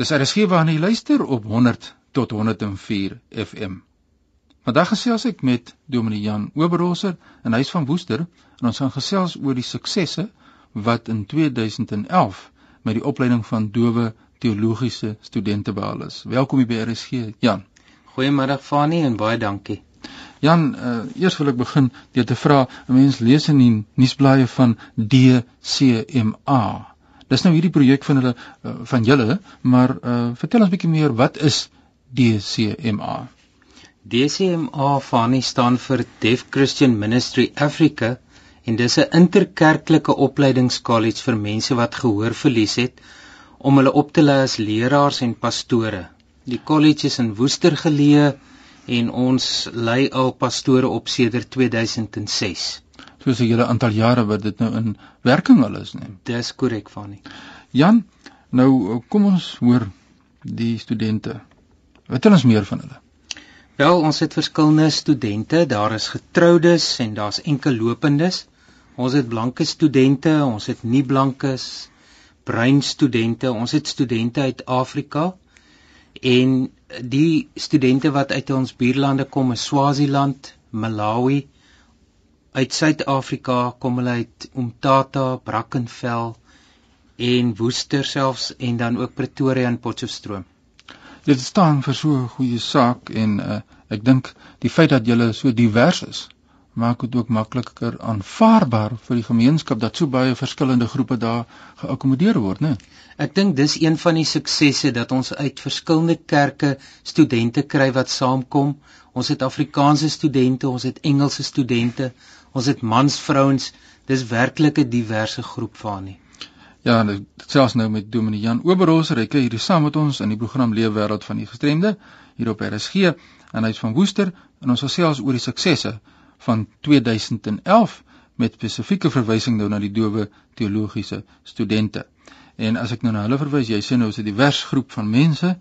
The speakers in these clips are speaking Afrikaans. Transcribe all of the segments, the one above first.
Dis RSG waarna jy luister op 100 tot 104 FM. Vandag gesels ek met Dominee Jan Oberholzer in huis van Woester en ons gaan gesels oor die suksesse wat in 2011 met die opleiding van dowe teologiese studente behaal is. Welkom by RSG, Jan. Goeiemôre Fani en baie dankie. Jan, uh, eers wil ek begin deur te vra, 'n mens lees in die nuusblaaie van DCMA Dis nou hierdie projek van hulle uh, van julle, maar uh, vertel ons bietjie meer wat is DCMA? DCMA Fani staan vir Deaf Christian Ministry Africa en dis 'n interkerklike opleidingskollege vir mense wat gehoor verlies het om hulle op te lei as leraars en pastore. Die kollege is in Woester geleë en ons lei al pastore op sedert 2006 soos 'n hele aantal jare wat dit nou in werking al is, nee. Dis korrek, Fani. Jan, nou kom ons hoor die studente. Vertel ons meer van hulle. Wel, ons het verskillende studente. Daar is getroudes en daar's enkel lopendes. Ons het blanke studente, ons het nie blankes, bruin studente, ons het studente uit Afrika en die studente wat uit ons buurlande kom, is Swaziland, Malawi, uit Suid-Afrika kom hulle uit Umtata, Brackenfell en Woester selfs en dan ook Pretoria en Potchefstroom. Dit staan vir so 'n goeie saak en uh, ek dink die feit dat julle so divers is maak dit ook makliker aanvaarbaar vir die gemeenskap dat so baie verskillende groepe daar geakkommodeer word, né? Ek dink dis een van die suksesse dat ons uit verskillende kerke studente kry wat saamkom. Ons het Afrikaanse studente, ons het Engelse studente, ons het mans, vrouens, dis werklik 'n diverse groep van nie. Ja, dit selfs nou met Dominee Jan Oberholzer, hy kyk hier saam met ons in die program Lewe wêreld van die gestremde hier op RSG en hy's van Woester en ons gesels oor die suksesse van 2011 met spesifieke verwysing nou na die dowe teologiese studente. En as ek nou na hulle verwys, jy sien nou is 'n divers groep van mense,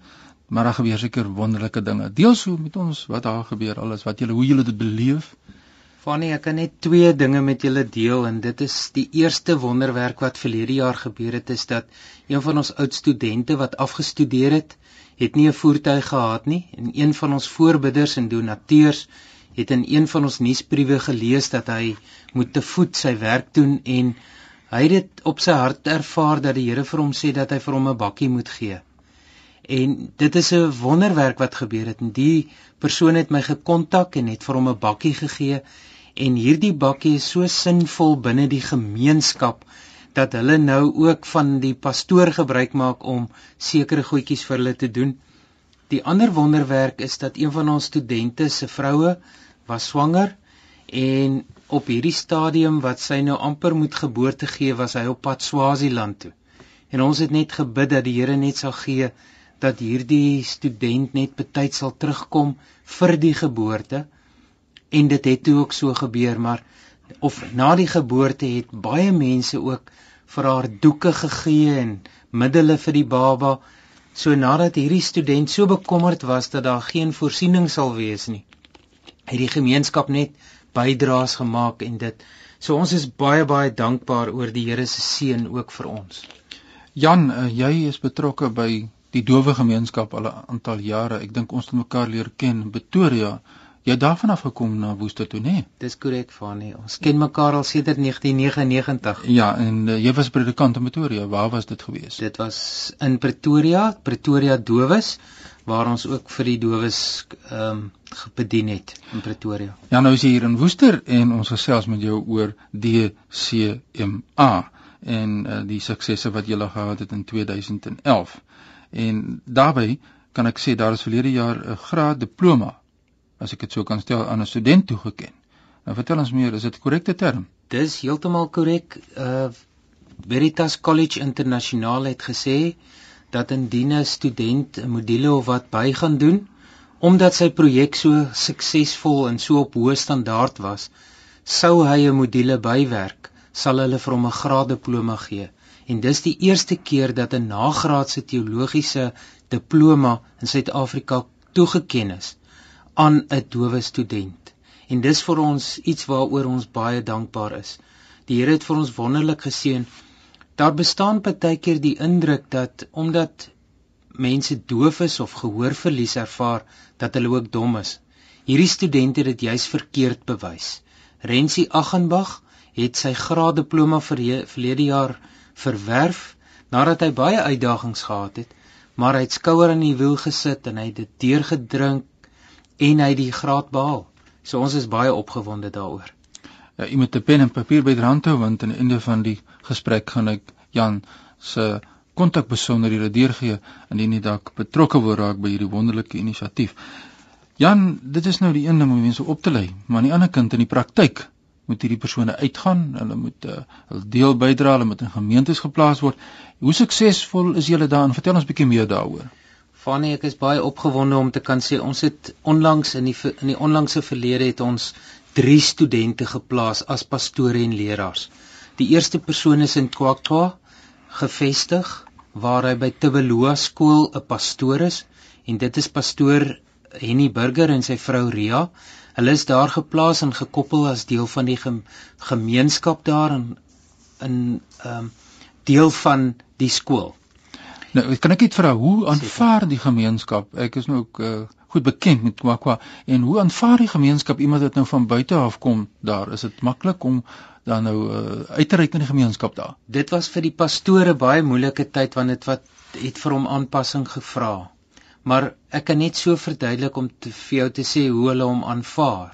maar daar gebeur seker wonderlike dinge. Deel so met ons wat daar gebeur, alles wat julle hoe julle dit beleef. Fanny, ek kan net twee dinge met julle deel en dit is die eerste wonderwerk wat verlede jaar gebeur het is dat een van ons oud studente wat afgestudeer het, het nie 'n voertuig gehad nie en een van ons voorbidders en donateurs het in een van ons nuusbriewe gelees dat hy moet te voet sy werk doen en hy het dit op sy hart ervaar dat die Here vir hom sê dat hy vir hom 'n bakkie moet gee. En dit is 'n wonderwerk wat gebeur het en die persoon het my gekontak en het vir hom 'n bakkie gegee en hierdie bakkie is so sinvol binne die gemeenskap dat hulle nou ook van die pastoor gebruik maak om sekere goedjies vir hulle te doen. Die ander wonderwerk is dat een van ons studente se vroue was swanger en op hierdie stadium wat sy nou amper moet geboorte gee, was hy op pad Swaziland toe. En ons het net gebid dat die Here net sal gee dat hierdie student net betyds sal terugkom vir die geboorte en dit het toe ook so gebeur maar of na die geboorte het baie mense ook vir haar doeke gegee en middele vir die baba. So nadat hierdie student so bekommerd was dat daar geen voorsiening sal wees nie het die gemeenskap net bydraes gemaak en dit. So ons is baie baie dankbaar oor die Here se seën ook vir ons. Jan uh, jy is betrokke by die dowe gemeenskap al 'n aantal jare. Ek dink ons het mekaar leer ken. In Pretoria Jy het daarvan af gekom na Woester toe, né? Nee? Dis korrek, Fanie. Ons ken mekaar al sedert 1999. Ja, en uh, jy was predikant in Pretoria. Waar was dit gewees? Dit was in Pretoria, Pretoria Dowes, waar ons ook vir die dowes ehm um, bedien het in Pretoria. Ja, nou is jy hier in Woester en ons gesels met jou oor DCMA en uh, die suksesse wat jy gehad het in 2011. En daarbey kan ek sê daar is verlede jaar 'n graad diploma as ek dit so kan stel aan 'n student toegeken. Nou vertel ons meer, is dit korrekte term? Dis heeltemal korrek. Uh Veritas College Internasionaal het gesê dat indien 'n student 'n module of wat by gaan doen, omdat sy projek so suksesvol en so op hoë standaard was, sou hy 'n module bywerk, sal hulle vir hom 'n graaddiploma gee. En dis die eerste keer dat 'n nagraadse teologiese diploma in Suid-Afrika toegeken is aan 'n dowe student. En dis vir ons iets waaroor ons baie dankbaar is. Die Here het vir ons wonderlik geseën. Daar bestaan baie keer die indruk dat omdat mense doof is of gehoorverlies ervaar dat hulle ook dom is. Hierdie studente het dit juis verkeerd bewys. Rensie Aghenbach het sy graaddiploma verlede jaar verwerf nadat hy baie uitdagings gehad het, maar hy het skouer aan die wiel gesit en hy het dit deurgedrink en hy die graad behaal. So ons is baie opgewonde daaroor. Ja, jy moet 'n pen en papier bydrand hou want aan die einde van die gesprek gaan ek Jan se kontakbesonderhede deurgee indien jy dalk betrokke wil raak by hierdie wonderlike inisiatief. Jan, dit is nou die een ding om mense op te lei, maar aan die ander kant in die praktyk moet hierdie persone uitgaan, hulle moet 'n uh, hul deel bydra, hulle moet in gemeentes geplaas word. Hoe suksesvol is julle daarin? Vertel ons 'n bietjie meer daaroor. Fanny, ek is baie opgewonde om te kan sê ons het onlangs in die in die onlangse verlede het ons 3 studente geplaas as pastore en leraars. Die eerste persoon is in Kwakwa gevestig waar hy by Tibeloa skool 'n pastoor is en dit is pastoor Henny Burger en sy vrou Ria. Hulle is daar geplaas en gekoppel as deel van die gemeenskap daar in in ehm um, deel van die skool. Nou, kan ek net vra hoe aanvaar die gemeenskap? Ek is nou ook uh, goed bekend met Kwakwa en hoe aanvaar die gemeenskap iemand wat nou van buite af kom daar? Is dit maklik om dan nou uh, uit te reik in die gemeenskap daar. Dit was vir die pastore baie moeilike tyd want dit wat het vir hom aanpassing gevra. Maar ek kan net so verduidelik om te vir jou te sê hoe hulle hom aanvaar.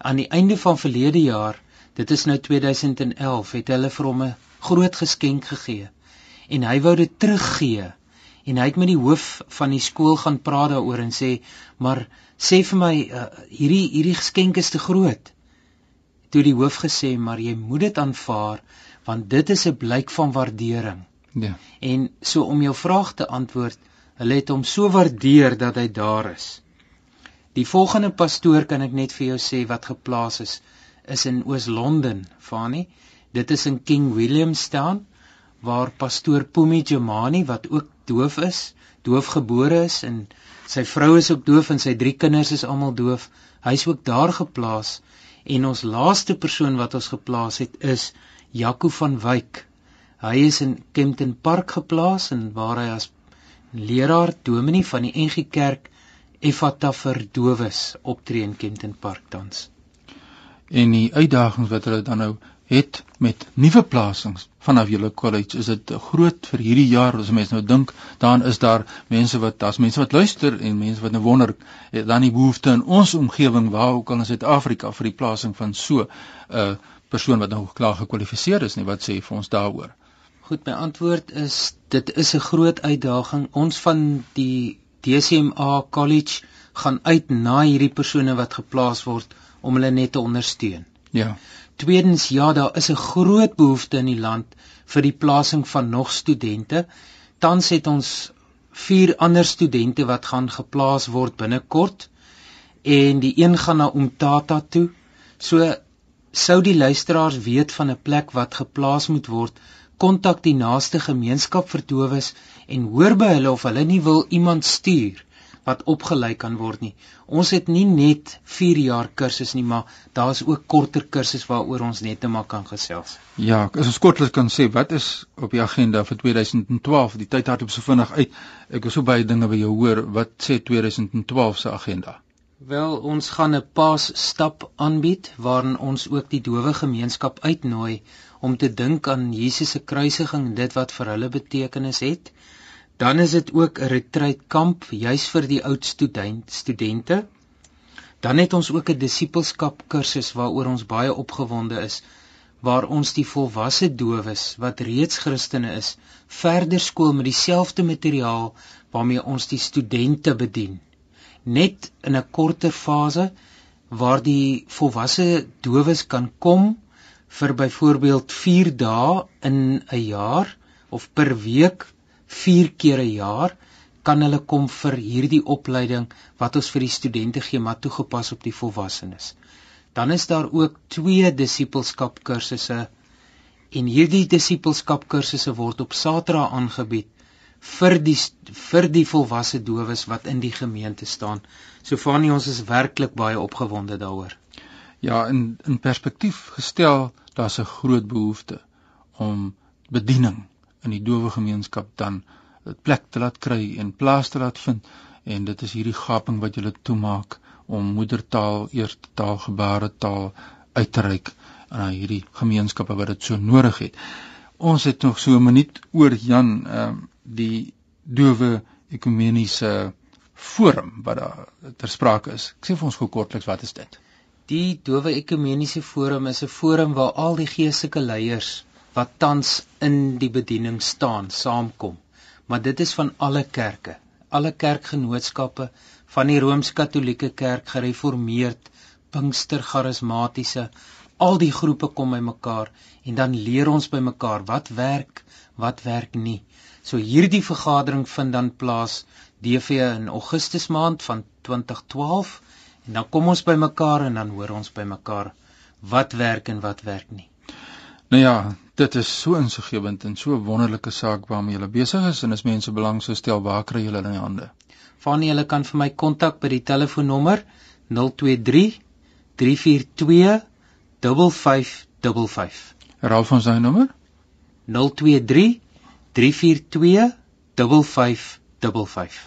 Aan die einde van verlede jaar, dit is nou 2011, het hulle vir hom 'n groot geskenk gegee en hy wou dit teruggee. En hy het met die hoof van die skool gaan praat daaroor en sê, "Maar sê vir my, uh, hierdie hierdie geskenk is te groot." toe die hoof gesê maar jy moet dit aanvaar want dit is 'n blyk van waardering. Ja. En so om jou vraag te antwoord, hulle het hom so waardeer dat hy daar is. Die volgende pastoor kan ek net vir jou sê wat geplaas is is in Oos-London, Fani. Dit is in King Williamstown waar pastoor Pumi Jemani wat ook doof is, doofgebore is en sy vrou is ook doof en sy drie kinders is almal doof. Hy's ook daar geplaas En ons laaste persoon wat ons geplaas het is Jaco van Wyk. Hy is in Kempton Park geplaas en waar hy as leraar dominee van die NG Kerk Effata vir dowes optree in Kempton Park tans. En die uitdagings wat hulle dan nou het met nuwe plasings vanaf julle college is dit groot vir hierdie jaar as mense nou dink dan is daar mense wat daar's mense wat luister en mense wat nou wonder dan die behoefte in ons omgewing waar ook al in Suid-Afrika vir die plasing van so 'n uh, persoon wat nou klaar gekwalifiseer is nie wat sê vir ons daaroor? Goed my antwoord is dit is 'n groot uitdaging. Ons van die DCMA college gaan uit na hierdie persone wat geplaas word om hulle net te ondersteun. Ja Tweedens ja, daar is 'n groot behoefte in die land vir die plasing van nog studente. Tans het ons vier ander studente wat gaan geplaas word binnekort en die een gaan na Umtata toe. So sou die luisteraars weet van 'n plek wat geplaas moet word, kontak die naaste gemeenskap vir dowes en hoor by hulle of hulle nie wil iemand stuur wat opgelei kan word nie. Ons het nie net 4 jaar kursus nie, maar daar's ook korter kursusse waaroor ons net maar kan gesels. Ja, as ons kortliks kan sê, wat is op die agenda vir 2012? Die tyd hardop so vinnig uit. Ek wil so baie dinge by jou hoor. Wat sê 2012 se agenda? Wel, ons gaan 'n paas stap aanbied waarin ons ook die dowe gemeenskap uitnooi om te dink aan Jesus se kruisiging dit wat vir hulle betekenis het. Dan is dit ook 'n retreat kamp juis vir die oud student studente. Dan het ons ook 'n disippelskap kursus waaroor ons baie opgewonde is waar ons die volwasse dowes wat reeds Christene is verder skool met dieselfde materiaal waarmee ons die studente bedien. Net in 'n korter fase waar die volwasse dowes kan kom vir byvoorbeeld 4 dae in 'n jaar of per week 4 keer 'n jaar kan hulle kom vir hierdie opleiding wat ons vir die studente gee maar toegepas op die volwassenes. Dan is daar ook twee disippelskap kursusse en hierdie disippelskap kursusse word op Saterdag aangebied vir die vir die volwasse dowes wat in die gemeente staan. So vanie ons is werklik baie opgewonde daaroor. Ja, in in perspektief gestel, daar's 'n groot behoefte om bediening in die dowe gemeenskap dan dit plek te laat kry en plaas te laat vind en dit is hierdie gaping wat julle toemaak om moedertaal, eerste taal, gebaretaal uit te reik aan hierdie gemeenskappe wat dit so nodig het. Ons het nog so 'n minuut oor Jan, ehm die dowe ekumeniese forum wat daar ter sprake is. Ek sê vir ons gou kortliks wat is dit? Die dowe ekumeniese forum is 'n forum waar al die geestelike leiers wat tans in die bediening staan, saamkom. Maar dit is van alle kerke, alle kerkgenootskappe van die Rooms-Katolieke Kerk, Gereformeerd, Pinkster, Charismatiese, al die groepe kom bymekaar en dan leer ons bymekaar wat werk, wat werk nie. So hierdie vergadering vind dan plaas DV in Augustus maand van 2012 en dan kom ons bymekaar en dan hoor ons bymekaar wat werk en wat werk nie. Nou ja, dit is so insiggewend en so 'n wonderlike saak waarmee jy besig is en as mense belang sou stel, waar kry jy hulle in die hande? Fanny, hulle kan vir my kontak by die telefoonnommer 023 342 5555. Herhaal ons daai nommer? 023 342 5555.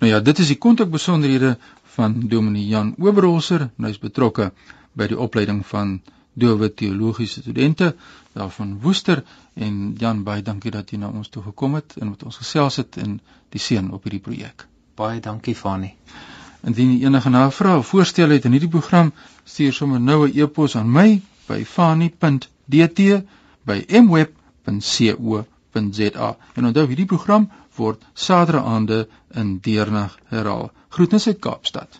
Nou ja, dit is die kontakbesonderhede van Dominee Jan Oberholzer, hy is betrokke by die opleiding van dowe teologiese studente daarvan Woester en Jan baie dankie dat jy na ons toe gekom het en met ons gesels het en die seën op hierdie projek. Baie dankie Fani. Indien jy enige navrae of voorstelle het in hierdie program, stuur sommer nou 'n e-pos aan my by fani.dt by mweb.co.za. En onthou hierdie program word Saterdaande in Deernag herhaal. Groetnisse uit Kaapstad.